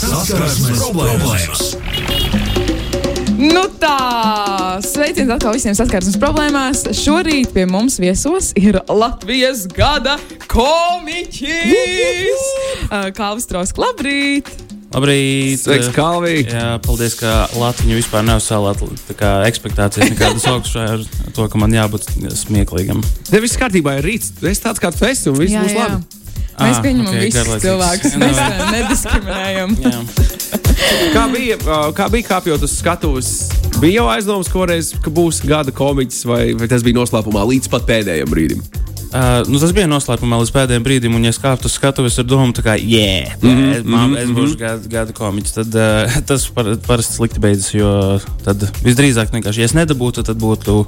Saskarsmes problēmas! Nu tā, sveiciens atkal visiem saskarsmes problēmās. Šorīt pie mums viesos ir Latvijas gada komiķis Kalvis Trausk. Labrīt! Labrīt! Sveiks, Kalvī! Jā, paldies, ka Latviju vispār neuzsālāt ekspektācijas nekādas augšā ar to, ka man jābūt smieklīgam. Tev viss kārtībā ir rīts. Tu esi tāds, kāds tu esi, un viss Jā, būs jā. labi. Mēs Ah, pieņemam ok, visus cilvēkus. Nu, Mēs uh, nediskriminējam. Kā bija, kā bija kāpjot uz skatuves? Bija jau aizdoms, ka, reiz, ka būs gada komiķis, vai, vai tas bija noslēpumā līdz pat pēdējiem brīdim? Uh, nu, tas bija noslēpumā līdz pēdējiem brīdim, un, ja es kāptu uz skatuves ar domu, tā kā, yeah, Mhm, mm -hmm, man, es būšu gada, gada komiķis, tad uh, tas par, parasti slikti beidzas, jo tad visdrīzāk vienkārši, ja es nedabūtu, tad būtu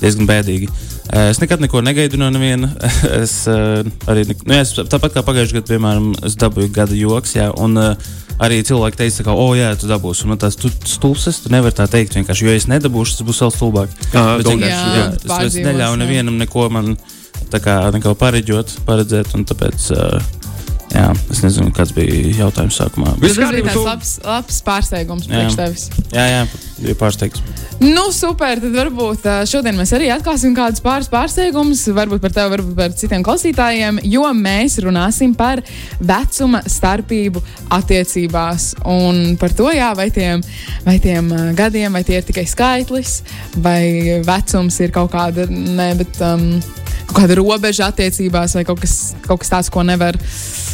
diezgan bēdīgi. Uh, es nekad neko negaidu no neviena. es uh, arī, nu, jā, es, tāpat kā pagājušajā gadā, piemēram, es dabūju gada joks, jā, un uh, arī cilvēki teica, ka, oh, jā, tu dabūsi. Man tas tu stulbs, es tu nevari tā teikt, vienkārši, jo es nedabūšu, tas būs vēl stulbāk. Ā, Bet kā. jā, Jā, es, es neļauju jā. nevienam neko man tā kā neko pareģot, paredzēt, un tāpēc, uh, jā, es nezinu, kāds bija jautājums sākumā. Tas bija tāds labs, labs pārsteigums Jā. priekš tevis. Jā, jā, bija pārsteigts. Nu, super. Tad varbūt šodien mēs arī atklāsim kādus pāris pārsteigumus, varbūt par tevi, varbūt par citiem klausītājiem, jo mēs runāsim par vecuma starpību attiecībās. Un par to, jā, vai tiem, vai tiem gadiem, vai tie ir tikai skaitlis, vai vecums ir kaut kāda, ne, bet. Um, kāda robeža attiecībās, vai kaut kas, kaut kas tāds, ko nevar,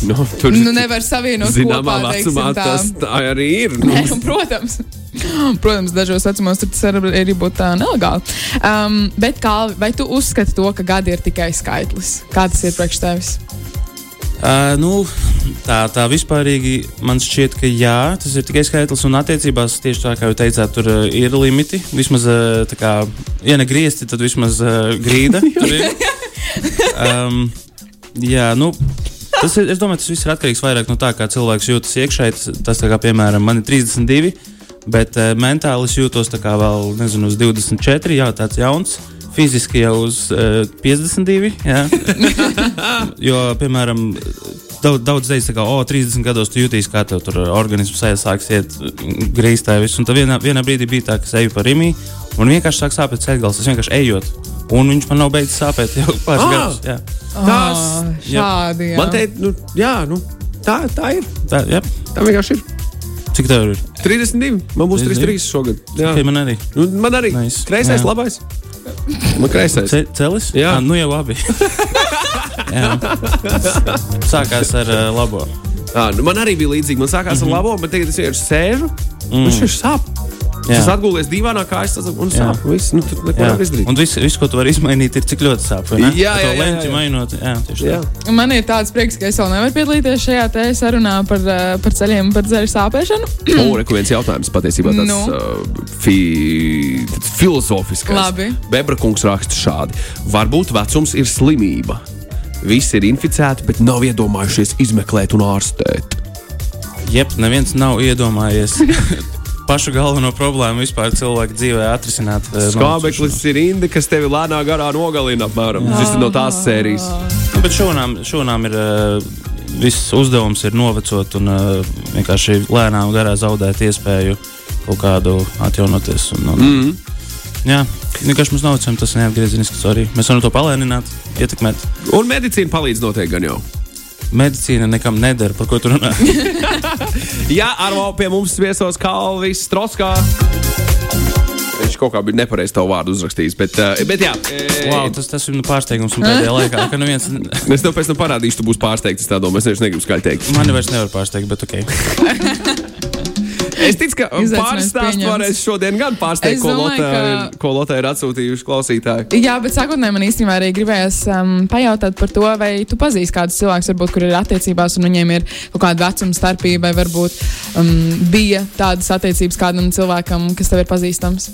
Nu, tur nu, nevar savienot zināmā kopā. vecumā tā. tas tā arī ir. Nu, Nē, protams. Protams, dažos vecumos tas var arī būt tā nelegāli. Um, bet kā, vai tu uzskati to, ka gadi ir tikai skaitlis? Kā tas ir priekš tevis? Uh, nu, tā, tā vispārīgi man šķiet, ka jā, tas ir tikai skaitlis, un attiecībās tieši tā kā jūs teicāt, tur uh, ir limiti. Vismaz, uh, tā kā, ja ne griezti, tad vismaz uh, grīda. um, jā, nu. Tas ir, es domāju, tas viss ir atkarīgs vairāk no tā, kā cilvēks jūtas iekšēji. Tas, tas kā, piemēram, man ir 32, bet uh, mentāli es jūtos kā vēl, nezinu, uz 24, jā, tāds jauns. Fiziski jau uz uh, 52. Jā. jo, piemēram, daudz, daudz teica, ka, oh, 30 gados tu jūties, kā tev tur organisms sāks iet grīztā. Un tad vienā, vienā brīdī bija tā, ka es eju pa rīmi un vienkārši sāk sāpēt ceļgals. Es vienkārši ejot. Un viņš man nav beidzis sāpēt jau pāris Ah! gadus. Jā. Tas, Ah, jā. šādi. Jā. man te, nu, jā, nu, tā, tā ir. Tā, jā. Tā vienkārši ir. Cik tev ir? 32. Man būs 32. 33 šogad. Jā, Okay, man arī. nu, man arī. Nice. Kreisais, Jā. labais. Man kreisais. Ce celis? Jā. Ah, nu jau abi. jā. Sākās ar uh, labo. À, nu, man arī bija līdzīgi. Man sākās mm -hmm. ar labo, bet tagad es vienkārši sēžu. Mm. Viņš ir sāp. Jā. Es atgūlies divānā kājā, un Jā. sāp. Viss, nu, tur neko Jā. nevar izdarīt. Un viss, vis, ko tu vari izmainīt, ir cik ļoti sāp. Jā, jā, to jā, leņķi jā. mainot. Jā, tieši Jā. Man ir tāds prieks, ka es vēl nevaru piedalīties šajā te sarunā par, ā, par ceļiem, par ceļu sāpēšanu. O, reku viens jautājums patiesībā tāds Nu. uh, fi, filozofisks. Labi. Bebra kungs raksta šādi. Varbūt vecums ir slimība. Visi ir inficēti, bet nav iedomājušies izmeklēt un ārstēt. Jep, neviens nav iedomājies pašu galveno problēmu vispār cilvēka dzīvē atrisināt. eh, Skābeklis ir indi, kas tevi lēnā garā nogalina apmēram. Ir no tās sērijas. Nu, bet šonām, šonām ir. Uh, Viss uzdevums ir novecot un uh, vienkārši lēnām garā zaudēt iespēju kaut kādu atjaunoties. Un, un, mm -hmm. Jā, vienkārši mums novecojam, tas neatgriezenisks arī. Mēs varam to palēnināt, ietekmēt. Un medicīna palīdz noteikti gan jau. Medicīna nekam nedara, par ko tu runā. Jā, Arvo pie mums viesos Kalvis Stroskā. Viņš kaut kā bija nepareizi tavu vārdu uzrakstījis, bet, uh, bet jā. wow, tas, tas ir nu pārsteigums pēdējā laikā, ka neviens Es tev pēc tam parādīšu, tu būsi pārsteigts. Es tā domāju, es negribu skaļi teikt. mani vairs nevar pārsteigt, bet ok. Es ticu, ka pieņemts. varēs šodien gan pārsteigt, ko domāju, Lotē, ka- ko Lotē ir atsūtījuši klausītāji. Jā, bet sākotnēji man īstenībā arī gribējās um, pajautāt par to, vai tu pazīsti kādus cilvēkus, varbūt, kur ir attiecībās, un viņiem ir kaut kāda vecuma starpība, vai varbūt um, bija tādas attiecības kādam cilvēkam, kas tev ir pazīstams.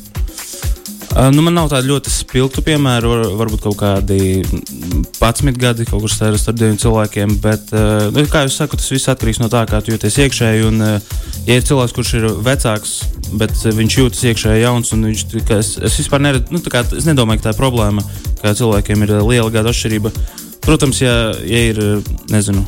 Uh, nu, man nav tādu ļoti spilgtu piemēru, var, varbūt kaut kādi 11 gadi, kaut kur starp diviem cilvēkiem. Bet, uh, nu, kā jau saku, tas viss atkarīgs no tā, kā tu jūties iekšēji. Un, uh, ja ir cilvēks, kurš ir vecāks, bet uh, viņš jūtas iekšēji jauns, un viņš, es, es vispār neredzu, nu, tā kā, es nedomāju, ka tā ir problēma, ka cilvēkiem ir uh, liela gada atšķirība. Protams, ja, ja ir, uh, nezinu,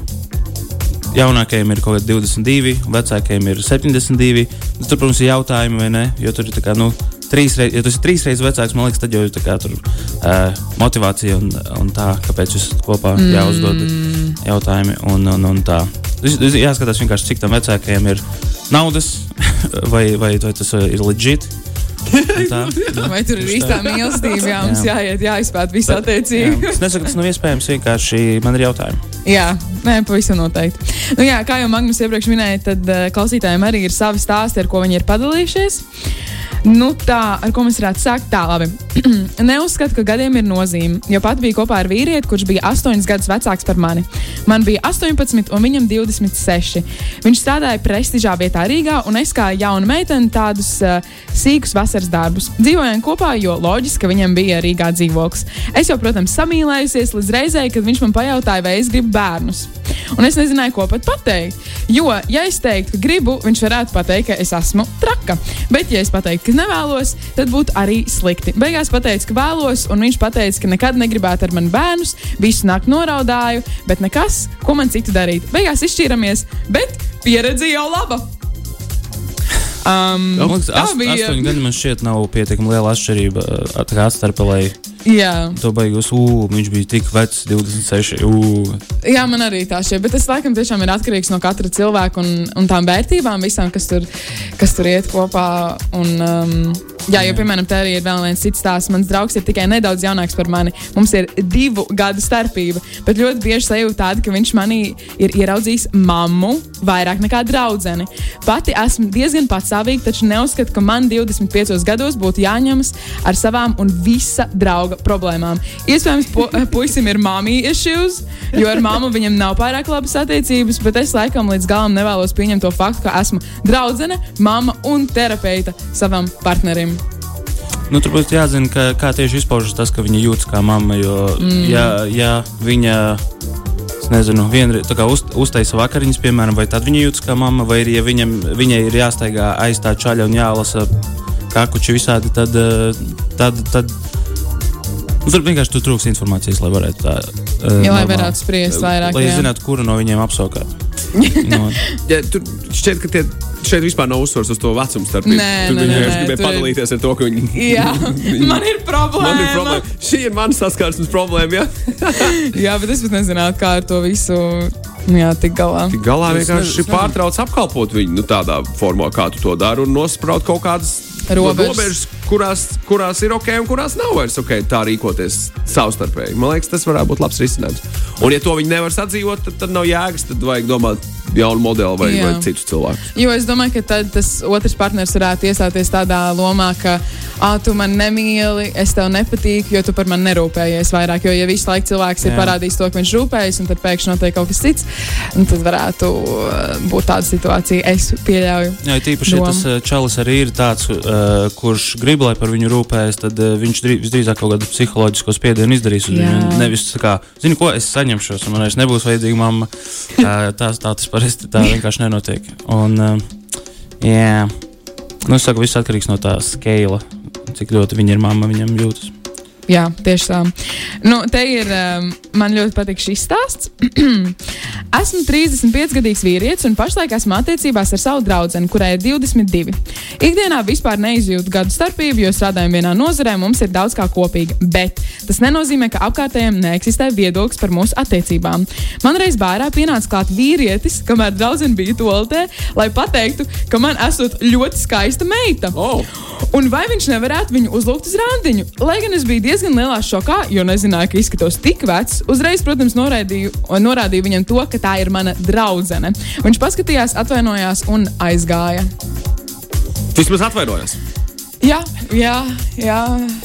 jaunākajiem ir kaut kādi 22, vecākajiem ir 72. Nu, tur, protams, ir jautājumi, vai ne? Jo tur ir tā kā, nu, trīs reizes, ja tas ir trīs reizes vecāks, man liekas, tad jau ir tā kā tur uh, motivācija un, un tā, kāpēc jūs kopā mm. jāuzdod jautājumi un, un, un tā. Jāskatās vienkārši, cik tam vecākajiem ir naudas, vai, vai, vai tas uh, ir legit. Un Tā, nu, Vai tur ir īstā tā. mīlestība? Jā, mums Jā. jāiet, jāizpēta visa Jā, attiecība. Es nesaku, tas nav iespējams. Vienkārši man ir jautājumi. Jā, nē, pavisam noteikti. Nu, jā, kā jau Magnus iepriekš minēja, tad uh, klausītājiem arī ir savi stāsti, ar ko viņi ir padalījušies. Nu, tā, ar ko mēs varētu sākt, tā labi. Neuzskatu, ka gadiem ir nozīme, jo pat biju kopā ar vīrieti, kurš bija 8 gadus vecāks par mani. Man bija 18, un viņam 26. Viņš strādāja prestižā vietā Rīgā, un es kā jauna meitene tādus uh, sīkus vasaras darbus. Dzīvojām kopā, jo loģiski, ka viņam bija Rīgā dzīvoklis. Es jau, protams, samīlējusies līdz reizei, kad viņš man pajautāja, vai es gribu bērnus. Un es nezināju, ko pat pateikt. Jo, ja es teiktu, ka gribu, viņš varētu pateikt, ka es esmu traka. Bet, ja es pateiktu, ka nevēlos, tad būtu arī slikti. Beigās pateicu, ka vēlos, un viņš teica, ka nekad negribētu ar mani bērnus. Visu nakti noraudāju, bet nekas, ko man citu darīt. Beigās izšķīramies, bet pieredze jau laba. Um, Man liekas, tā ast, bija. astoņi gadi man šķiet nav pietiekami liela atšķirība. uh, Starpā, lai Jā. to beigus, ū, viņš bija tik vecs, 26. Ū. Jā, man arī tā šķiet, bet tas laikam tiešām ir atkarīgs no katra cilvēka un, un tām vērtībām, visām, kas tur, kas tur iet kopā. Un, um, jā, jo, piemēram, te arī ir vēl viens cits stāsts. Mans draugs ir tikai nedaudz jaunāks par mani. Mums ir divu gadu starpība, bet ļoti bieži sajūta tāda, ka viņš manī ir ieraudzījis mammu vairāk nekā draudzeni. Pati esmu diezgan patsāvīga, taču neuzskatu, ka man 25 gados būtu jāņemas ar savām un visa drauga problēmām. Iespējams, pu puisim ir māmija issues, jo ar māmu viņam nav pārāk labas attiecības, bet es laikam līdz galam nevēlos pieņemt to faktu, ka esmu draudzene, mamma un terapeita savam partnerim. Nu, tur būtu jāzina, ka, kā tieši izpaužas tas, ka viņa jūtas kā mamma. Jo, mm. ja, ja viņa es nezinu, vienreiz uz, uztaisa vakariņas, piemēram, vai tad viņa jūtas kā mamma, vai arī ja viņam, viņai ir jāstaigā aiz tā čaļa un jālasa kakuči visādi, tad. eh, tad, tad Nu, tur vienkārši tur trūks informācijas, lai varētu tā. Uh, Ja, lai varētu spriest vairāk, Lai jā. zinātu, kuru no viņiem apsaukāt. no, Ja, tur šķiet, ka tie, šeit vispār nav uzsvars uz to vecumu starpību. Nē, tur nē, viņi nē, vienkārši gribēja ir- padalīties ar to, ka viņi. Jā, man ir problēma. Man ir problēma. Šī ir mana saskarsmes problēma. Ja? Jā, bet es pat nezinātu, kā ar to visu nu jā, tik galā. Tik galā Es vienkārši nezinu, es pārtrauc apkalpot viņu nu, tādā formā, kā tu to dari, un nospraut kaut kādas Robežas. robežas kurās, kurās ir ok un kurās nav vairs ok tā rīkoties savstarpēji. Man liekas, tas varētu būt labs risinājums. Un, ja to viņi nevar sadzīvot, tad, tad nav jēgas. Tad vajag domāt jaunu modeli vai, Jā. vai citus cilvēkus. Jo es domāju, ka tad tas otrs partneris varētu iestāties tādā lomā, ka ah, tu man nemīli, es tev nepatīku, jo tu par mani nerūpējies vairāk. Jo, ja visu laiku cilvēks ir Jā. parādījis to, ka viņš rūpējas, un tad pēkšņi notiek kaut kas cits, un tad varētu uh, būt tāda situācija. Es pieļauju. Jā, tīpaši, ja tas uh, čalis arī ir tāds, uh, kurš grib, lai par viņu rūpējas, tad uh, viņš drī, visdrīzāk kaut kādu psiholoģisko spiedienu izdarīs uz Jā. viņu. Nevis tā kā, zini, ko es saņemšos, un man vairs nebūs vajadzīga mamma. Uh, tā, tā tas parasti tā vienkārši nenotiek. Un, uh, jā, nu, es saku, viss atkarīgs no tā skala, cik ļoti viņa ir mamma, viņam jūtas. Jā, tieši tā. Nu, te ir. Um, man ļoti patīk šis stāsts. esmu 35 gadīgs vīrietis un pašlaik esmu attiecībās ar savu draugu, kurai ir 22. Ikdienā vispār neizjūtu gadu starpību, jo strādājam vienā nozarē, mums ir daudz kā kopīga. Bet tas nenozīmē, ka apkārtējiem neeksistē viedoklis par mūsu attiecībām. Man reiz bērā pienāca klāt vīrietis, kamēr draudzene bija toltē, lai pateiktu, ka man esot ļoti skaista meita. Oh. Un vai viņš nevarētu viņu uzlūgt uz randiņu? Lai gan es biju diezgan lielā šokā, jo nezināju, ka izskatos tik vecs, uzreiz, protams, noraidīju, norādīju viņam to, ka tā ir mana draudzene. Viņš paskatījās, atvainojās un aizgāja. Vismaz atvainojos. Jā, jā, jā.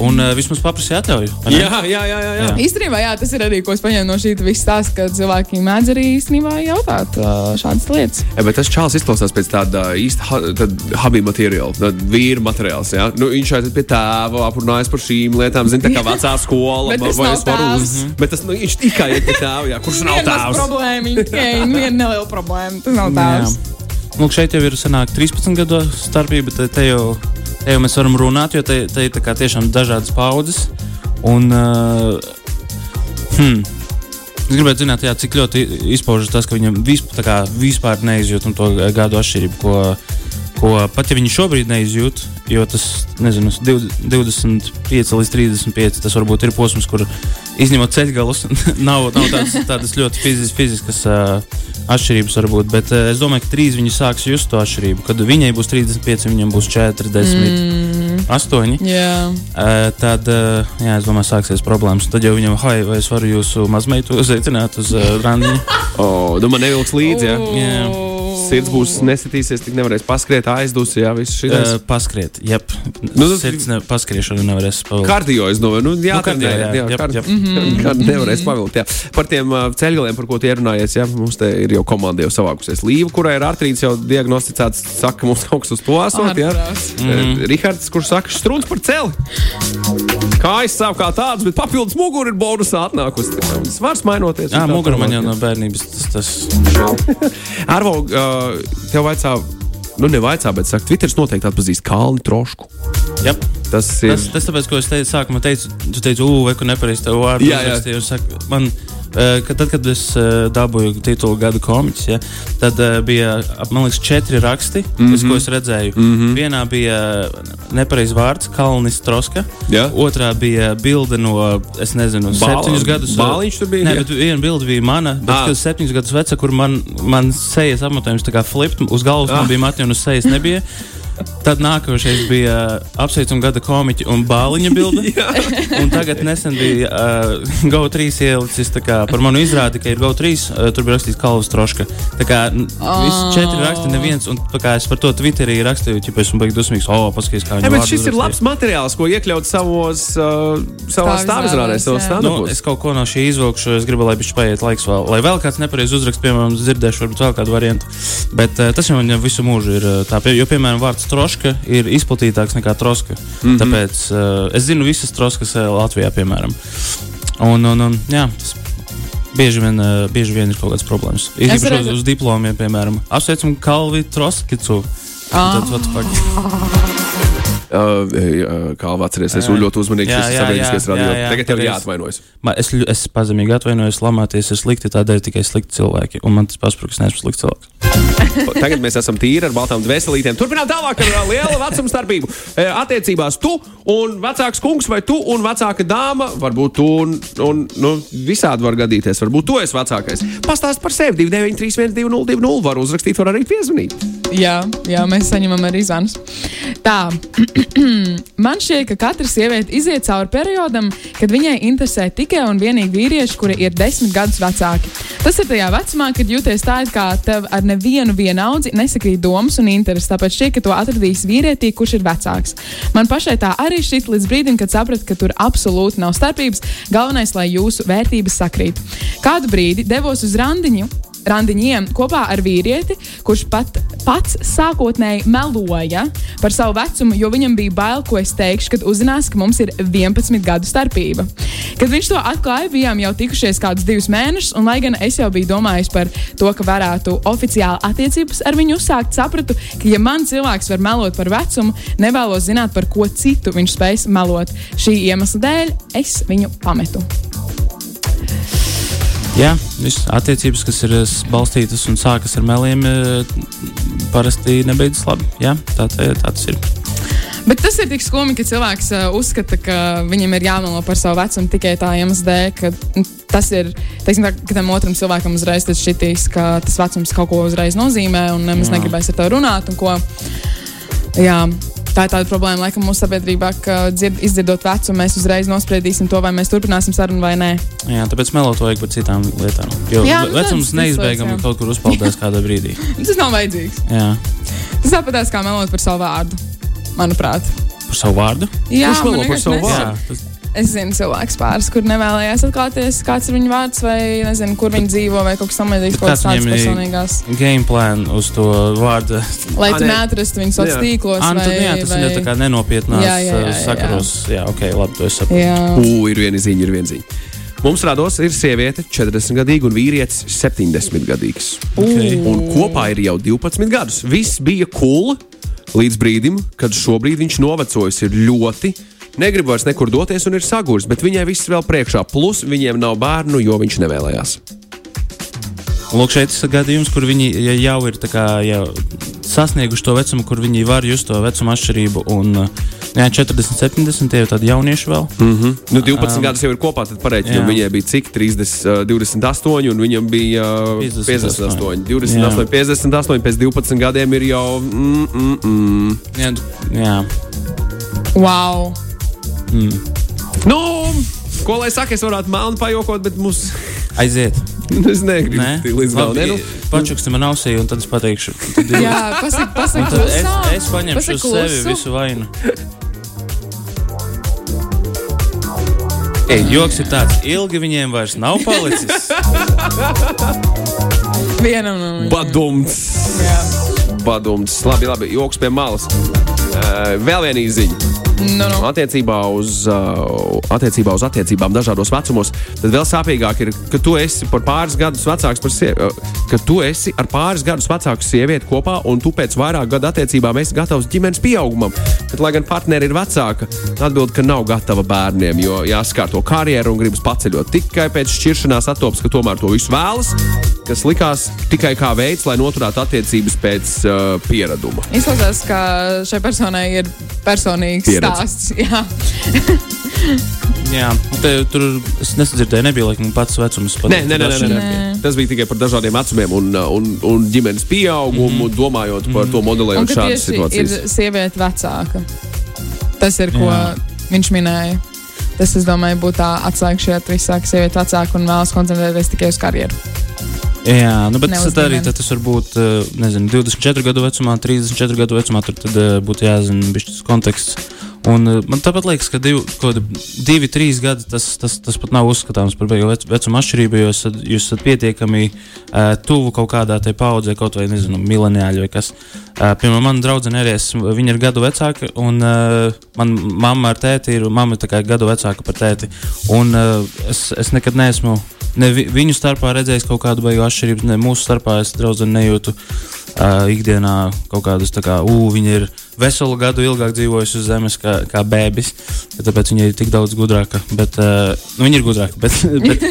Un uh, vismaz paprasīja atļauju. vai? Jā, jā, jā. jā, jā. Jā. Īstenībā jā, tas ir arī, ko es paņēmu no šī visa stāsta, ka cilvēki mēdz arī īstenībā jautāt uh, šādas lietas. Ja, bet tas čāls izklausās pēc tāda īsta ha, tad hobby materiāla, tāda vīra materiāls. Ja? Nu, viņš aiziet pie tēva, aprunājas par šīm lietām, zina, tā kā vecā skola. Bet tas vai nav es varu uz- Bet tas, nu, viņš tikai ir pie tēva, jā, kurš nav tēvs. problēma, tikai viena neliela problēma. Tas nav tēvs. Nu, šeit jau ir sanāk 13 gadu starpība. Te, te, jau, te jau mēs varam runāt, jo te, te ir tiešām dažādas paudzes. Un, uh, hmm, Es gribētu zināt, jā, cik ļoti izpaužas tas, ka viņam visp, tā kā vispār neizjūt un to gadu atšķirību, ko, ko pat ja viņi šobrīd neizjūt, jo tas, nezinu, 20 25 līdz 35, tas varbūt ir posms, kur izņemot ceļgalus, nav, nav tāds, tādas ļoti fizis, fiziskas uh, atšķirības varbūt, bet uh, es domāju, ka trīs viņi sāks just to atšķirību. Kad viņai būs 35, viņam būs 40, mm. 8. Jā. Uh, tad, uh, jā, es domāju, sāksies problēmas. Tad jau viņam, hei, vai es varu jūsu mazmeitu uzaicināt uz uh, randiņu? Oh, nu man nevilks līdzi. Ja? Jā. Sirds būs nesitīsies, tik nevarēs paskriet, aizdūs, jā, viss šis. Uh, paskriet, jep. Nu, Nu, tas- Sirds ne, paskriešanu nevarēs pavilkt. Kardio, es domāju, nu, jā, Nu, kardio, jā, jā, jep, kard- jep. kard nevarēs pavilkt. Jā. Par tiem uh, ceļgaliem, par ko tie runājies, jā, mums te ir jau komanda jau savākusies. Līva, kurai ir artrīts jau diagnosticēts, saka, mums kaut kas uz to esot. Jā. Mm. Rihards, kurš saka, struns par celi. Kājas sāp kā tāds, bet papildus mugura ir bonusā atnākusi. Svars mainoties. Jā, mugura man jau jā. no bērnības tas. tas Arvo, uh, tev vajadzā, nu, nevaicā, bet saka, Twitteris noteikti atpazīst Kalnu trošku. Jep. Tas ir. Tas, tas tāpēc, ko es teicu, sākumā teicu, tu teici, ugh, vai kur nepareizi tev vārdu Jā, jā. Saka, man, ka tad, kad es eh, dabūju titulu gada komiķis, ja, tad eh, bija, ap, man liekas, četri raksti, mm Mhm. -hmm. ko es redzēju. Mm -hmm. Vienā bija nepareizs vārds, Kalnis Troska. Jā. Otrā bija bilde no, es nezinu, Bāl- septiņus gadus. eh, Bāliņš tur bija, Nē, jā? bet viena bilde bija mana, bet Ā. kad septiņus gadus veca, kur man, man sejas apmetojums tā kā flipt, uz galvas man Ah. bija mati un uz sejas nebija. Tad nākošais bija apsveicuma gada komiķa un bāliņa bilde. un tagad nesen bija uh, GO3 ielicis kā par manu izrādi, ka ir GO3. Uh, tur bija rakstīts Kalvas Troška. Tā kā n- visi četri raksti, neviens. Un kā es par to Twitterī rakstīju, ja esmu baigi dusmīgs, o, paskaties, kā viņi bet vārdu šis ir labs materiāls, ko iekļaut savos, uh, savā stāvizrādē, savos jā. Nu, stand-upos. es kaut ko no šī izvilkšu, es gribu, lai viņš paiet laiks vēl. Lai vēl kāds nepareizi uzrakst, piemēram, dzirdēšu, varbūt vēl kādu variantu. Bet uh, tas jau man jau visu mūžu ir uh, tā, jo, piemēram, vārds troška ir izplatītāks nekā troska. Mm -hmm. Tāpēc uh, es zinu visas troskas uh, Latvijā, piemēram. Un, un, un jā, tas bieži vien, uh, bieži vien ir kaut kādas problēmas. Ir īpaši redzu- uz, uz diplomiem, piemēram, apsveicam Kalvi Troskicu. Ah. Tad, what the fuck? Uh, kā atceries, es ļoti uzmanīgi šis sabiedriskais radio. Tagad tev ir jāatvainojas. Man, es, es pazemīgi atvainojos, lamāties ir slikti, tādēļ tikai slikti cilvēki. Un man tas paspruks, neesmu slikts cilvēks. Tagad mēs esam tīri ar baltām dvēselītēm. Turpinām tālāk ar lielu vecuma starpību. Attiecībās tu un vecāks kungs vai tu un vecāka dāma. Varbūt tu un, un nu, visādi var gadīties. Varbūt tu esi vecākais. Pastāst par sevi 293, 202, var uzrakstīt, var arī piezvanīt. Jā, jā, mēs saņemam arī zvanus. Tā, man šķiet, ka katra sieviete iziet cauri periodam, kad viņai interesē tikai un vienīgi vīrieši, kuri ir desmit gadus vecāki. Tas ir tajā vecumā, kad jūties tā, it kā tev ar nevienu vienaudzi nesakrīt domas un intereses. Tāpēc šķiet, ka to atradīs vīrietī, kurš ir vecāks. Man pašai tā arī šķiet līdz brīdim, kad sapratu, ka tur absolūti nav starpības. Galvenais, lai jūsu vērtības sakrīt. Kādu brīdi devos uz randiņu randiņiem kopā ar vīrieti, kurš pat, pats sākotnēji meloja par savu vecumu, jo viņam bija bail, ko es teikšu, kad uzzinās, ka mums ir 11 gadu starpība. Kad viņš to atklāja, bijām jau tikušies kādus divus mēnešus, un lai gan es jau biju domājis par to, ka varētu oficiāli attiecības ar viņu uzsākt, sapratu, ka ja man cilvēks var melot par vecumu, nevēlos zināt, par ko citu viņš spēs melot. Šī iemesla dēļ es viņu pametu. Jā, visas attiecības, kas ir eh, balstītas un sākas ar meliem, eh, parasti nebeidzas labi. Jā, tā, tā, tā tas ir. Bet tas ir tik skumji, ka cilvēks uh, uzskata, ka viņam ir jāmelo par savu vecumu tikai tā iemesla dēļ, ka mm, tas ir, teiksim, tā, ka tam otram cilvēkam uzreiz šitīs, ka tas vecums kaut ko uzreiz nozīmē un nemaz negribēs ar tevi runāt. un ko. Jā. Tā ir tāda problēma, laikam, mūsu sabiedrībā, ka dzird, izdzirdot vecumu, mēs uzreiz nospriedīsim to, vai mēs turpināsim sarunu vai nē. Jā, tāpēc melot vajag par citām lietām. Jo Jā, nu, vecums neizbēgami kaut kur uzpeldēs kādā brīdī. Tas nav vajadzīgs. Jā, Tas tāpatās kā melot par savu vārdu, manuprāt. par savu vārdu. Jā, Kurš melo par savu vārdu? Jā, tas, Es zinu, cilvēks pāris, kur nevēlējās atklāties, kāds ir viņa vārds, vai nezinu, kur viņi dzīvo, vai kaut kas tamlīdzīgs, kaut kāds kādas tādas personīgās. game plan uz to vārdu. Lai tu neatrastu viņus Jā. sociālos tīklos. Ah, nu, tad, vai, jā, tas vai... ir tā kā nenopietnās Jā, jā, jā, eh, jā. sakaros. Jā, ok, labi, to es saprotu. Jā. Ugh, ir viena ziņa, ir viena ziņa. Mums rados ir sieviete 40 gadīga un vīrietis 70 gadīgs. Okay. Un kopā ir jau 12 gadus. Viss bija cool līdz brīdim, kad šobrīd viņš novecojis ir ļoti, negrib vairs nekur doties un ir sagurs, bet viņai viss vēl priekšā. Plus viņiem nav bērnu, jo viņš nevēlējās. Lūk, šeit ir gadījums, kur viņi ja jau ir tā kā, jau sasnieguši to vecumu, kur viņi var just to vecuma atšķirību. Un, uh, jā, 40, 70, tie ir tādi jaunieši vēl. Mm -hmm. nu, 12 um, gadus jau ir kopā, tad pareiķinām, viņai bija cik 30, uh, 28, un viņam bija uh, 58. 58. 28, jā. 58, pēc 12 gadiem ir jau. Mm, mm, mm. Jā, jā. Wow! Mm. Nu, ko lai saka, es varētu melnu pajokot, bet mums aiziet. es negribu Nē? līdz galam. Nu, Pačuksti man ausī, un tad es pateikšu. Tad Jā, pasak, pasak es, es paņemšu uz sevi visu vainu. Ei, joks ir tāds, ilgi viņiem vairs nav palicis. Vienam no viņiem. Badums. Jā. Badums. Labi, labi, joks pie malas. Uh, vēl viena izziņa. No, no. Attiecībā, uz, uh, attiecībā uz attiecībām dažādos vecumos, tad vēl sāpīgāk ir, ka tu esi par pāris gadus vecāks par sievieti, ka tu esi ar pāris gadus vecāku sievieti kopā un tu pēc vairāk gadu attiecībām esi gatavs ģimenes pieaugumam. Bet, lai gan partneri ir vecāka, atbild, ka nav gatava bērniem, jo jāskārto karjeru un gribas paceļot tikai pēc šķiršanās attopas, ka tomēr to visu vēlas, kas likās tikai kā veids, lai noturētu attiecības pēc uh, pieraduma. Izklausās, ka šai personai ir personīgs Pieredze stāsts. Jā. Te, tur es nesadzirdēju, nebija laikam pats vecums. Nē, nē, nē, nē, nē. Tas bija tikai par dažādiem vecumiem un, un, un ģimenes pieaugumu, mm -hmm. domājot par mm -hmm. to modelējot šādas situācijas. Ir sieviete vecāka. Tas ir, ko Jā. viņš minēja. Tas, es domāju, būtu tā atslēga šeit visā, ka sieviete vecāka un vēlas koncentrēties tikai uz karjeru. Jā, nu, bet tas arī tas var būt nezinu, 24 gadu vecumā, 34 gadu vecumā. Tur tad, būtu jāzina šis konteksts. Un, uh, man tāpat liekas, ka divi, divi trīs gadi tas, tas, tas pat nav uzskatāms par vec, vecuma atšķirību, jo esat, jūs esat pietiekami uh, tuvu kaut kādā paudzē, kaut vai nezinu, mileniāļi vai kas. Uh, piemēram, mana draudzene arī es, viņa ir gadu vecāka, un uh, manā mamma ar tēti ir, mamma ir gadu vecāka par tēti. Un, uh, es, es nekad neesmu ne vi, viņu starpā redzējis kaut kādu beigu atšķirību, ne mūsu starpā es draudzene nejūtu uh, ikdienā kaut kādus tā kā, ugh, viņi ir veselu gadu ilgāk dzīvojusi uz zemes kā, kā bēbis. Tāpēc viņa ir tik daudz gudrāka. Bet, uh, nu, viņa ir gudrāka, bet, bet,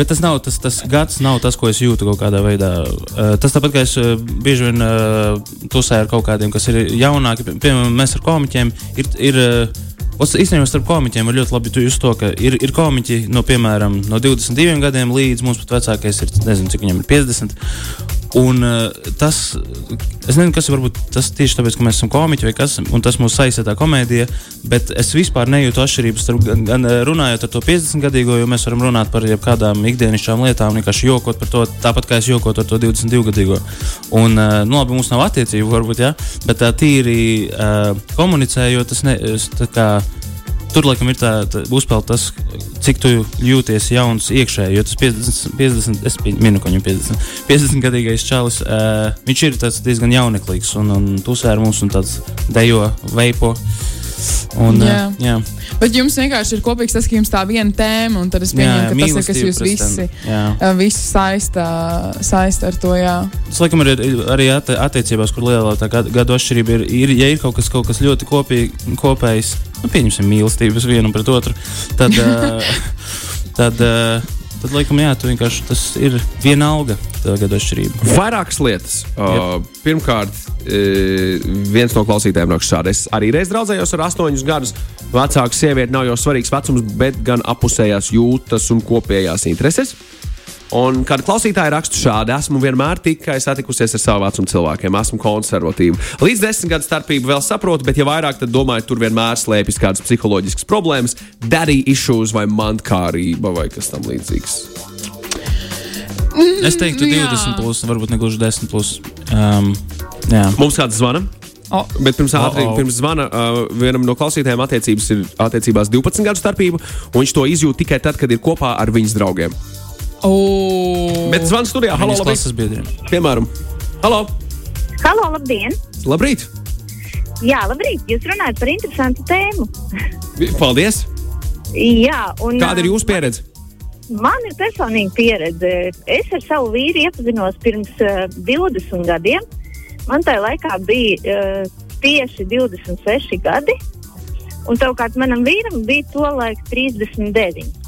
bet tas nav tas, tas gads, nav tas, ko es jūtu kaut kādā veidā. Uh, tas tāpat kā es uh, bieži vien uh, tusēju ar kaut kādiem, kas ir jaunāki. Piemēram, mēs ar komiķiem ir. ir uh, Īstenībā starp komiķiem ir ļoti labi just to, ka ir, ir komiķi no, piemēram, no 22 gadiem līdz mums pat vecākais ir, nezinu, cik viņam ir 50. Un uh, tas, es nezinu, kas ir tas tieši tāpēc, ka mēs esam komiķi vai kas, un tas mūs saistā tā komēdija, bet es vispār nejūtu atšķirības starp gan, gan runājot ar to 50 gadīgo, jo mēs varam runāt par jebkādām ikdienišķām lietām, vienkārši jokot par to, tāpat kā es jokotu ar to 22 gadīgo. Un, uh, nu, labi, mums nav attiecību, varbūt, ja, bet tā tīri komunicējot, tas ne, tā kā tur laikam ir tā, tā uzpeld tas, cik tu jūties jauns iekšēji. Jo tas 50, 50 es minu, ka viņam 50, 50 gadīgais čalis, uh, viņš ir diezgan jauneklīgs un, un tusē ar mums un tāds dejo, veipo. Un, jā. Jā. Bet jums vienkārši ir kopīgs tas, ka jums tā viena tēma, un es pieņemu, ka tas ir kas jūs visi, visi saista, saista ar to. Jā. Tas, laikam, ir arī attiecībās, kur lielā gadu atšķirība ir, ir, ja ir kaut kas, kaut kas ļoti kopīgi, kopējs nu, pieņemsim mīlestības vienu pret otru, tad, uh, tad, uh, tad laikam, jā, vienkārši tas ir viena alga, tā gada atšķirība. Vairākas lietas. Uh, pirmkārt, uh, viens no klausītājiem raksta šādi. Es arī reiz draudzējos ar astoņus gadus. Vecāka sieviete nav jau svarīgs vecums, bet gan apusējās jūtas un kopējās intereses. Un kāda klausītāja raksta šādi: Esmu vienmēr tikai satikusies ar savu vecumu cilvēkiem, esmu konservatīva. Līdz desmit gadu starpību vēl saprotu, bet, ja vairāk, tad domāju, tur vienmēr slēpjas kādas psiholoģiskas problēmas, daddy issues vai mantkārība vai kas tam līdzīgs. Es teiktu, 20, plus, varbūt ne gluži 10. Plus. Um, jā. Mums kāds zvana? Oh. Bet pirms, ātri, oh, oh. pirms zvana uh, vienam no klausītājiem attiecības ir attiecībās 12 gadu starpība, un viņš to izjūt tikai tad, kad ir kopā ar viņas draugiem. Oh. Bet zvans studijā, halo, labrīt. Piemēram, halo. Halo, labdien. Labrīt. Jā, labrīt. Jūs runājat par interesantu tēmu. Paldies. Jā, un, Kāda ir jūsu pieredze? Man ir personīga pieredze. Es ar savu vīru iepazinos pirms uh, 20 gadiem. Man tajā laikā bija uh, tieši 26 gadi. Un savukārt manam vīram bija to laiku 39.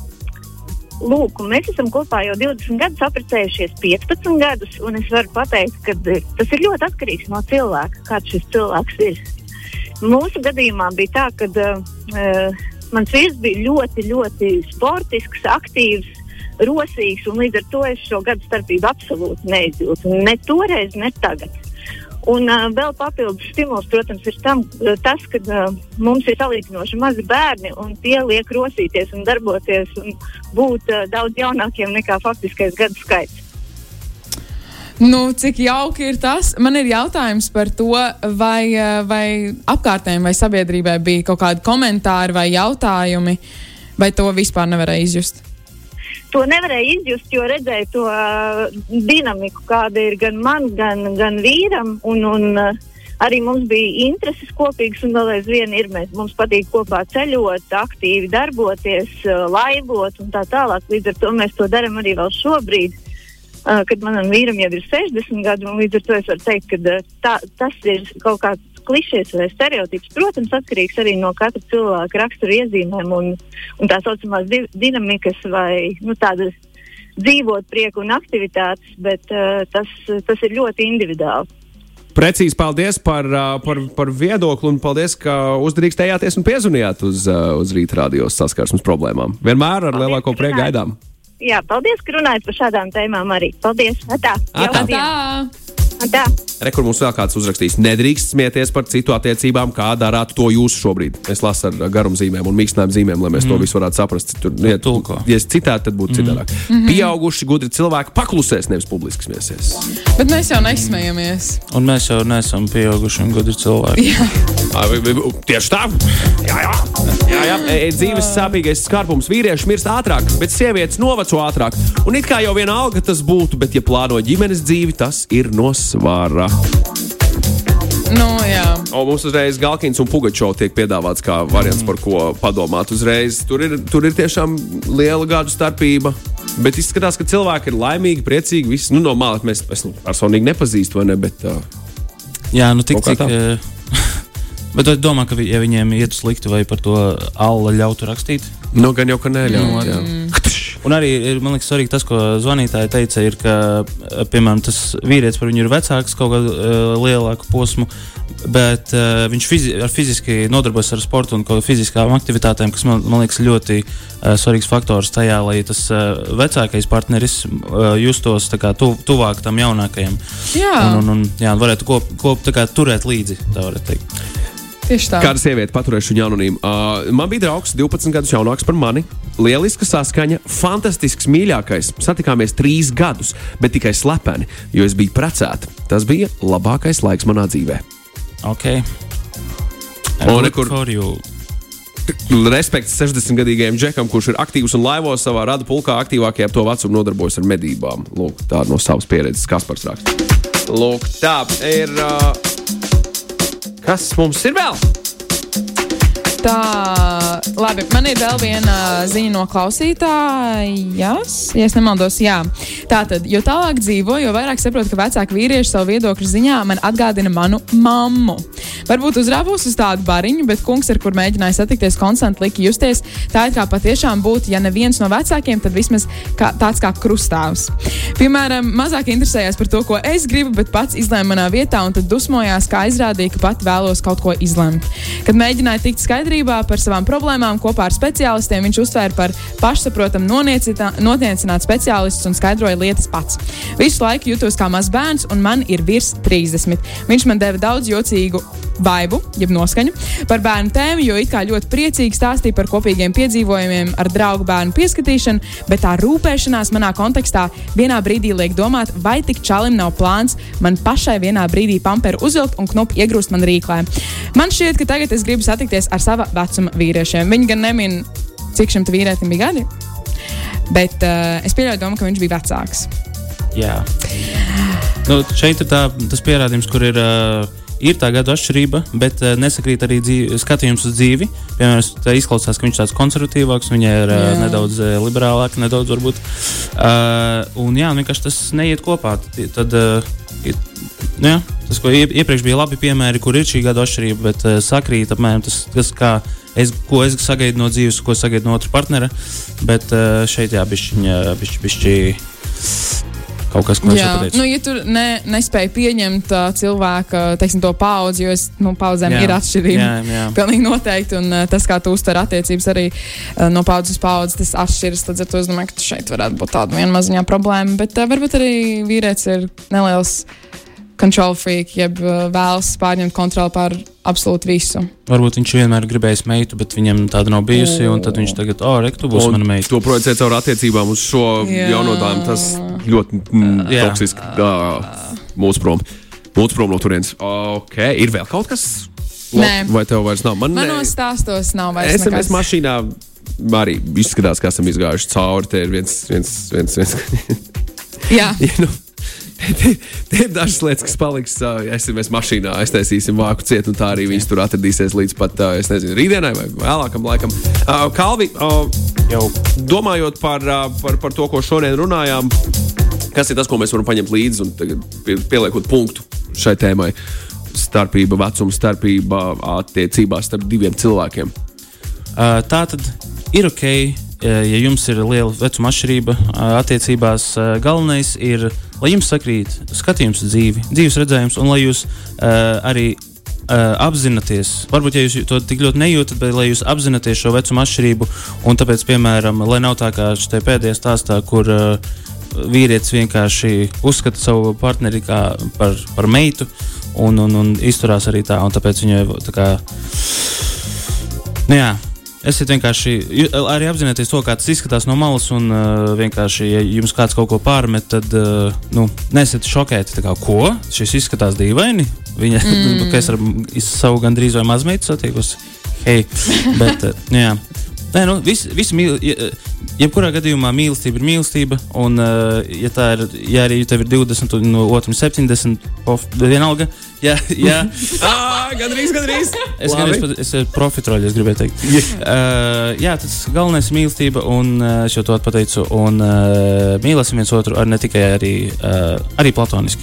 Lūk, mēs esam kopā jau 20 gadus, apprecējušies 15 gadus. un Es varu pateikt, ka eh, tas ir ļoti atkarīgs no cilvēka, kāds šis cilvēks ir. Mūsu gadījumā bija tā, ka uh, mans vīrs bija ļoti, ļoti sportisks, aktīvs, rosīgs, un līdz ar to es šo gadu starpību absolūti neizjūtu. Ne toreiz, ne tagad. Un uh, vēl papildus stimuls, protams, ir tam, tas, ka uh, mums ir salīdzinoši mazi bērni, un tie liek rosīties un darboties un būt uh, daudz jaunākiem nekā faktiskais gadu skaits. Nu, cik jauki ir tas? Man ir jautājums par to, vai, vai apkārtējiem vai sabiedrībai bija kaut kādi komentāri vai jautājumi, vai to vispār nevarēja izjust. To nevarēja izjust, jo redzēju to uh, dinamiku, kāda ir gan man, gan, gan vīram. Un, un, uh, arī mums bija intereses kopīgas, un vēl aizvien ir. Mēs, mums patīk kopā ceļot, aktīvi darboties, uh, laivot un tā tālāk. Līdz ar to mēs to darām arī vēl šobrīd. Uh, kad manam vīram jau ir 60 gadi, un līdz ar to es varu teikt, ka uh, tā, tas ir kaut kāds klišejas vai stereotips. Protams, atkarīgs arī no katra cilvēka rakstura iezīmēm un, un tā saucamās di dinamikas vai nu, tādas dzīvot prieku un aktivitātes, bet uh, tas, tas ir ļoti individuāli. Precīzi, paldies par, uh, par, par viedokli un paldies, ka uzdrīkstējāties un piezvanījāt uz, uh, uz rīta radios saskarsmes problēmām. Vienmēr ar paldies, lielāko prieku gaidām. Jā, paldies, ka runājat par šādām tēmām arī. Paldies! Atā! Atā. Atā. Tā. Rekur mums vēl kāds uzrakstījis, nedrīkst smieties par citu attiecībām, kā darāt to jūs šobrīd. Es lasu ar garumzīmēm un mīkstinājumu zīmēm, lai mēs mm. to visu varētu saprast. Tur, ja, Tulko. ja es citātu, tad būtu mm. citādāk. Mm -hmm. Pieauguši, gudri cilvēki paklusēs, nevis publiski smiesies. Bet mēs jau nesmējamies. Un mēs jau neesam pieauguši un gudri cilvēki. Jā. Tieši tā. Jā, jā. jā, jā. E, dzīves sāpīgais skarpums. Vīrieši mirst ātrāk, bet sievietes noveco ātrāk. Un it kā jau viena alga tas būtu, bet ja plāno ģimenes dzīvi, tas ir nos svara. Nu, jā. O, mums uzreiz Galkins un Pugačovs tiek piedāvāts kā variants, par ko padomāt. Uzreiz. Tur, ir, tur ir tiešām liela gadu starpība. Bet izskatās, ka cilvēki ir laimīgi, priecīgi. Visi, nu, no malas mēs es, nu, personīgi nepazīstam, ne, bet. Uh, jā, nu tik cik. Uh, bet es domāju, ka, ja viņiem iet slikti, vai par to alla ļautu rakstīt. Nu, gan jau, ka neļautu. Mm. Un arī ir liekas, svarīgi tas, ko zvanītāji teica, ir, ka piemēram, tas vīrietis par viņu ir vecāks kaut kādu uh, lielāku posmu, bet uh, viņš fizi ar fiziski nodarbojas ar sportu un fiziskām aktivitātēm, kas man, man liekas ļoti uh, svarīgs faktors tajā, lai tas uh, vecākais partneris uh, justos kā, tu, tuvāk tam jaunākajam. Jā. Un, un, un jā, varētu kop, kop, kā, turēt līdzi, tā varētu teikt. Tieši tā. Kāda sieviete paturēšu viņu anonīmu? Uh, man bija draugs, 12 gadus jaunāks par mani. Lieliska saskaņa, fantastisks, mīļākais. Satikāmies trīs gadus, bet tikai slepeni, jo es biju precēta. Tas bija labākais laiks manā dzīvē. Ok. Un nekur. Respekts 60-gadīgajam džekam, kurš ir aktīvs un laivos savā rada pulkā, aktīvākajā to vecumu nodarbojas ar medībām. Lūk, tā no savas pieredzes, kas par rakstu. Lūk, tā ir. Uh, Kas mums ir vēl? Tā, labi, man ir vēl viena ziņa no klausītājas, ja nemaldos. Jā. Tātad, jo tālāk dzīvo, jo vairāk saprotu, ka vecāki vīrieši savu viedokļu ziņā man atgādina manu mammu. Varbūt uzrāvos uz tādu bariņu, bet kungs, ar kur mēģināja satikties, konstanti lika justies tā, it kā patiešām būtu, ja neviens no vecākiem, tad vismaz kā, tāds kā krustāvs. Piemēram, mazāk interesējās par to, ko es gribu, bet pats izlēma manā vietā, un tad dusmojās, kā izrādīja, ka pat vēlos kaut ko izlemt. Kad mēģināja tikt skaidrībā, par savām problēmām kopā ar speciālistiem. Viņš uztvēra par pašsaprotamu notiecināt speciālistus un skaidroja lietas pats. Visu laiku jutos kā mazs bērns, un man ir virs 30. Viņš man deva daudz jocīgu vaibu, jeb noskaņu par bērnu tēmu, jo it kā ļoti priecīgi stāstīja par kopīgiem piedzīvojumiem ar draugu bērnu pieskatīšanu, bet tā rūpēšanās manā kontekstā vienā brīdī liek domāt, vai tik čalim nav plāns man pašai vienā brīdī pamperu uzvilkt un knupu iegrūst man rīklē. Man šķiet, ka tagad es gribu satikties ar sava vecuma vīriešiem. Viņi gan nemin, cik šim vīrietim bija gadi, bet uh, es pieļauju domu, ka viņš bija vecāks. Jā. Nu, šeit ir tā, tas pierādījums, kur ir. Uh, ir tā gada atšķirība, bet uh, nesakrīt arī dzīvi, skatījums uz dzīvi. Piemēram, izklausās, ka viņš ir tāds konservatīvāks, viņa ir uh, nedaudz uh, liberālāka, nedaudz varbūt. Uh, un jā, vienkārši tas neiet kopā. Tad, uh, ir, nu, jā, tas, ko iepriekš bija labi piemēri, kur ir šī gada atšķirība, bet uh, sakrīt apmēram tas, kas kā es, ko es sagaidu no dzīves, ko sagaidu no otra partnera. Bet uh, šeit jā, bišķiņa, bišķi, bišķi kaut kas, ko es pateicu. nu, ja tur ne, nespēja pieņemt uh, cilvēka teiksim, to paudzi, jo es, nu, paudzēm Jā. ir atšķirība. Jā, jā. Pilnīgi noteikti. Un uh, tas, kā tu uztver attiecības arī uh, no paudzes uz paudzi, tas atšķiras. Līdz ar to es domāju, ka šeit varētu būt tāda viena maziņā problēma. Bet uh, varbūt arī vīrietis ir neliels control freak, jeb uh, vēlas pārņemt kontroli pār absolūti visu. Varbūt viņš vienmēr gribējis meitu, bet viņam tāda nav bijusi. Un tad viņš tagad, oh, re, tu būsi mana meita. to projicēt caur attiecībām uz šo Jā. jaunotājiem. Tas ļoti mm, toksiski. Mūsu prom. Mūsu prom no turienes. Ok, ir vēl kaut kas? Nē. Vai tev vairs nav? Man Manos stāstos nav vairs SMS nekas. mašīnā arī izskatās, ka esam izgājuši cauri. Te ir viens, viens, viens, viens. Jā. ja, nu, te, ir dažas lietas, kas paliks. Uh, SMS mašīnā aiztaisīsim vāku ciet, un tā arī viņas tur atradīsies līdz pat, es nezinu, rītdienai vai vēlākam laikam. Kalvi, Jau. domājot par, par, par to, ko šodien runājām, kas ir tas, ko mēs varam paņemt līdzi un pieliekot punktu šai tēmai? Starpība, vecuma starpība attiecībās starp diviem cilvēkiem. Tā tad ir ok, ja jums ir liela vecuma atšķirība uh, attiecībās. Uh, galvenais ir, lai jums sakrīt skatījums dzīvi, dzīves redzējums, un lai jūs arī uh, apzināties, varbūt ja jūs to tik ļoti nejūtat, bet lai jūs apzināties šo vecuma atšķirību. Un tāpēc, piemēram, lai nav tā kā šajā pēdējā stāstā, kur uh, vīrietis vienkārši uzskata savu partneri par, par meitu un, un, un izturās arī tā, un tāpēc viņai tā kā. Nu, jā, Esiet vienkārši arī apzināties to, kā tas izskatās no malas, un uh, vienkārši, ja jums kāds kaut ko pārmet, tad uh, nu, nesiet šokēti. Kā, ko? Šis izskatās dīvaini. Viņa mm. es ar savu gandrīz vai mazmeitu satiekusi. Hei, bet, uh, nu, jā. Nē, nu, visi, visi mīl, ja, jebkurā gadījumā mīlestība ir mīlestība. Un, uh, ja tā ir, ja arī tev ir 20, un no otram 70, pof, vienalga. Jā, jā. Ah, gandrīz, gandrīz. Es Labi. gandrīz pat- es esmu profiteroli, es gribēju teikt. Uh, jā, tas galvenais ir mīlestība, un uh, es jau to pateicu. Un uh, mīlēsim viens otru ar ne tikai arī, uh, arī platoniski.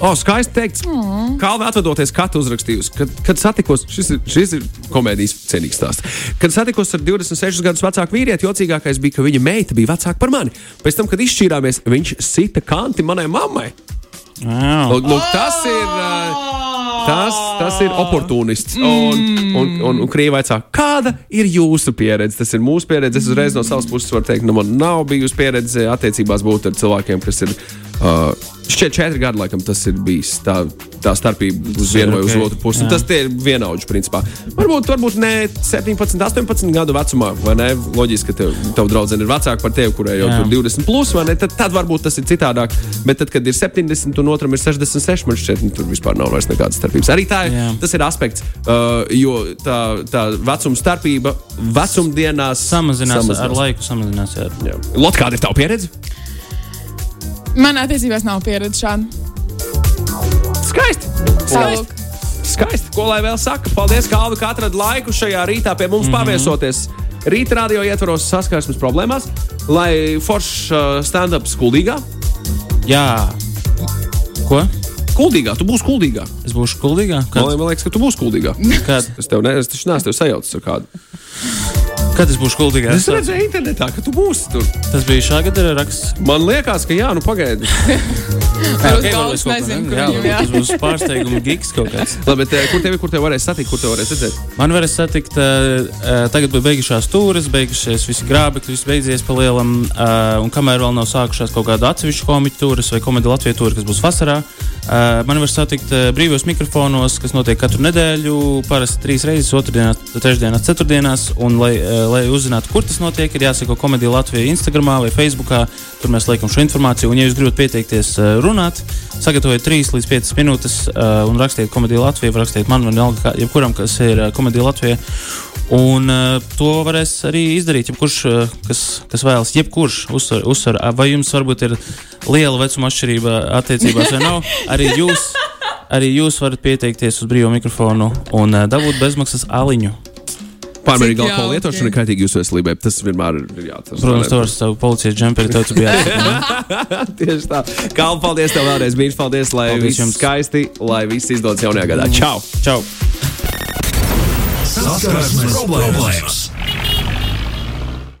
O, skaisti teikts. Mm. Vēl atvadoties, katra uzrakstījusi, kad, kad satikos, šis ir, šis ir komēdijas cienīgs stāsts. Kad satikos ar 26 gadus vecāku vīrieti, jocīgākais bija, ka viņa meita bija vecāka par mani. Pēc tam, kad izšķīrāmies, viņš sita kanti manai mammai. Wow. Lūk, lūk, tas ir. ā, Tas, tas ir oportunists. Un, un, un, un krīva vaicā, kāda ir jūsu pieredze? Tas ir mūsu pieredze. Es uzreiz no savas puses varu teikt, ka nu, man nav bijusi pieredze attiecībās būt ar cilvēkiem, kas ir. Uh, Šķiet, četri gadi, laikam, tas ir bijis tā, tā starpība uz vienu vai uz ok, otru pusi. Tas ir vienaudži, principā. Varbūt, varbūt ne 17, 18 gadu vecumā, vai ne? Loģiski, ka tev, tev draudzene ir vecāka par tevi, kurai jau tur 20 plus, vai ne? Tad, tad varbūt tas ir citādāk. Bet tad, kad ir 70 un otram ir 66, man šķiet, nu, tur vispār nav vairs nekādas starpības. Arī tā, ir- Jā. tas ir aspekts, uh, jo tā, tā vecuma starpība vecumdienās Samazinās, ar laiku, samazinās. Jā. Jā. Lot, kāda ir tava pieredze? Man attiecībās nav pieredze šāda. Skaisti! Tālāk. Skaisti! Ko lai vēl saka? Paldies, Kalvi, ka atradi laiku šajā rītā pie mums mm -hmm. paviesoties. Rīta radio ietvaros saskarsmes problēmās, lai foršs uh, stand-up skuldīgā. jā. Ko? Kuldīgā, tu būsi kuldīgā. Es būšu kuldīgā. Man, Kad, man liekas, ka tu būsi kuldīgā. kad, Es tev ne, es taču neesmu tev sajaucis ar kādu. Kad es būšu kuldīgā? Es redzēju internetā, ka tu būsi tur. Tas bija šā gada raksts. Man liekas, ka jā, nu pagaidi. Varbūt jā. tas būs pārsteiguma gigs kaut kāds. Labi, bet eh, kur tevi, kur tevi varēs satikt, kur tevi varēs redzēt? Man varēs satikt, uh, tagad bija beigušās stūres, beigušies visi grābekļi, viss beidzies pa lielam. Uh, un kamēr vēl nav sākušās kaut kāda atsevišķa komēdija tūres vai komēdija Latvijas tūre, kas būs vasarā, uh, man var satikt uh, brīvos mikrofonos, kas notiek katru nedēļu, parasti trīs reizes, otrdienās, trešdienās, ceturtdienās. Un, lai, uh, lai uzzinātu, kur tas notiek, ir jāsako komēdija Latvijā, Instagram vai Facebookā. Tur mēs liekam šo informāciju. Un, ja jūs gribat pieteikties uh, runāt, sagatavojiet 3 līdz 5 minūtes uh, un rakstiet komēdiju Latvijā, rakstiet man, vienalga, jebkuram, kas ir uh, komēdija Latvijā. Un uh, to varēs arī izdarīt. Jebkurš, uh, kas, kas vēlas, jebkurš uzsver, uzsver, vai jums varbūt ir liela vecuma atšķirība attiecībās vai nav. Arī jūs, arī jūs varat pieteikties uz brīvo mikrofonu un uh, dabūt bezmaksas aliņu. Pārmērīga alkohola lietošana ir kaitīga jūsu veselībai. Tas vienmēr ir jāatcerās. Protams, to ar savu policijas džemperi tev biji jāsaka. Tieši tā. Kalnu, paldies tev vēlreiz. Mīļš, paldies, lai Paldies viss jums. skaisti, lai viss izdodas jaunajā gadā. Čau! Čau! Sas Saskarsmes problēmas!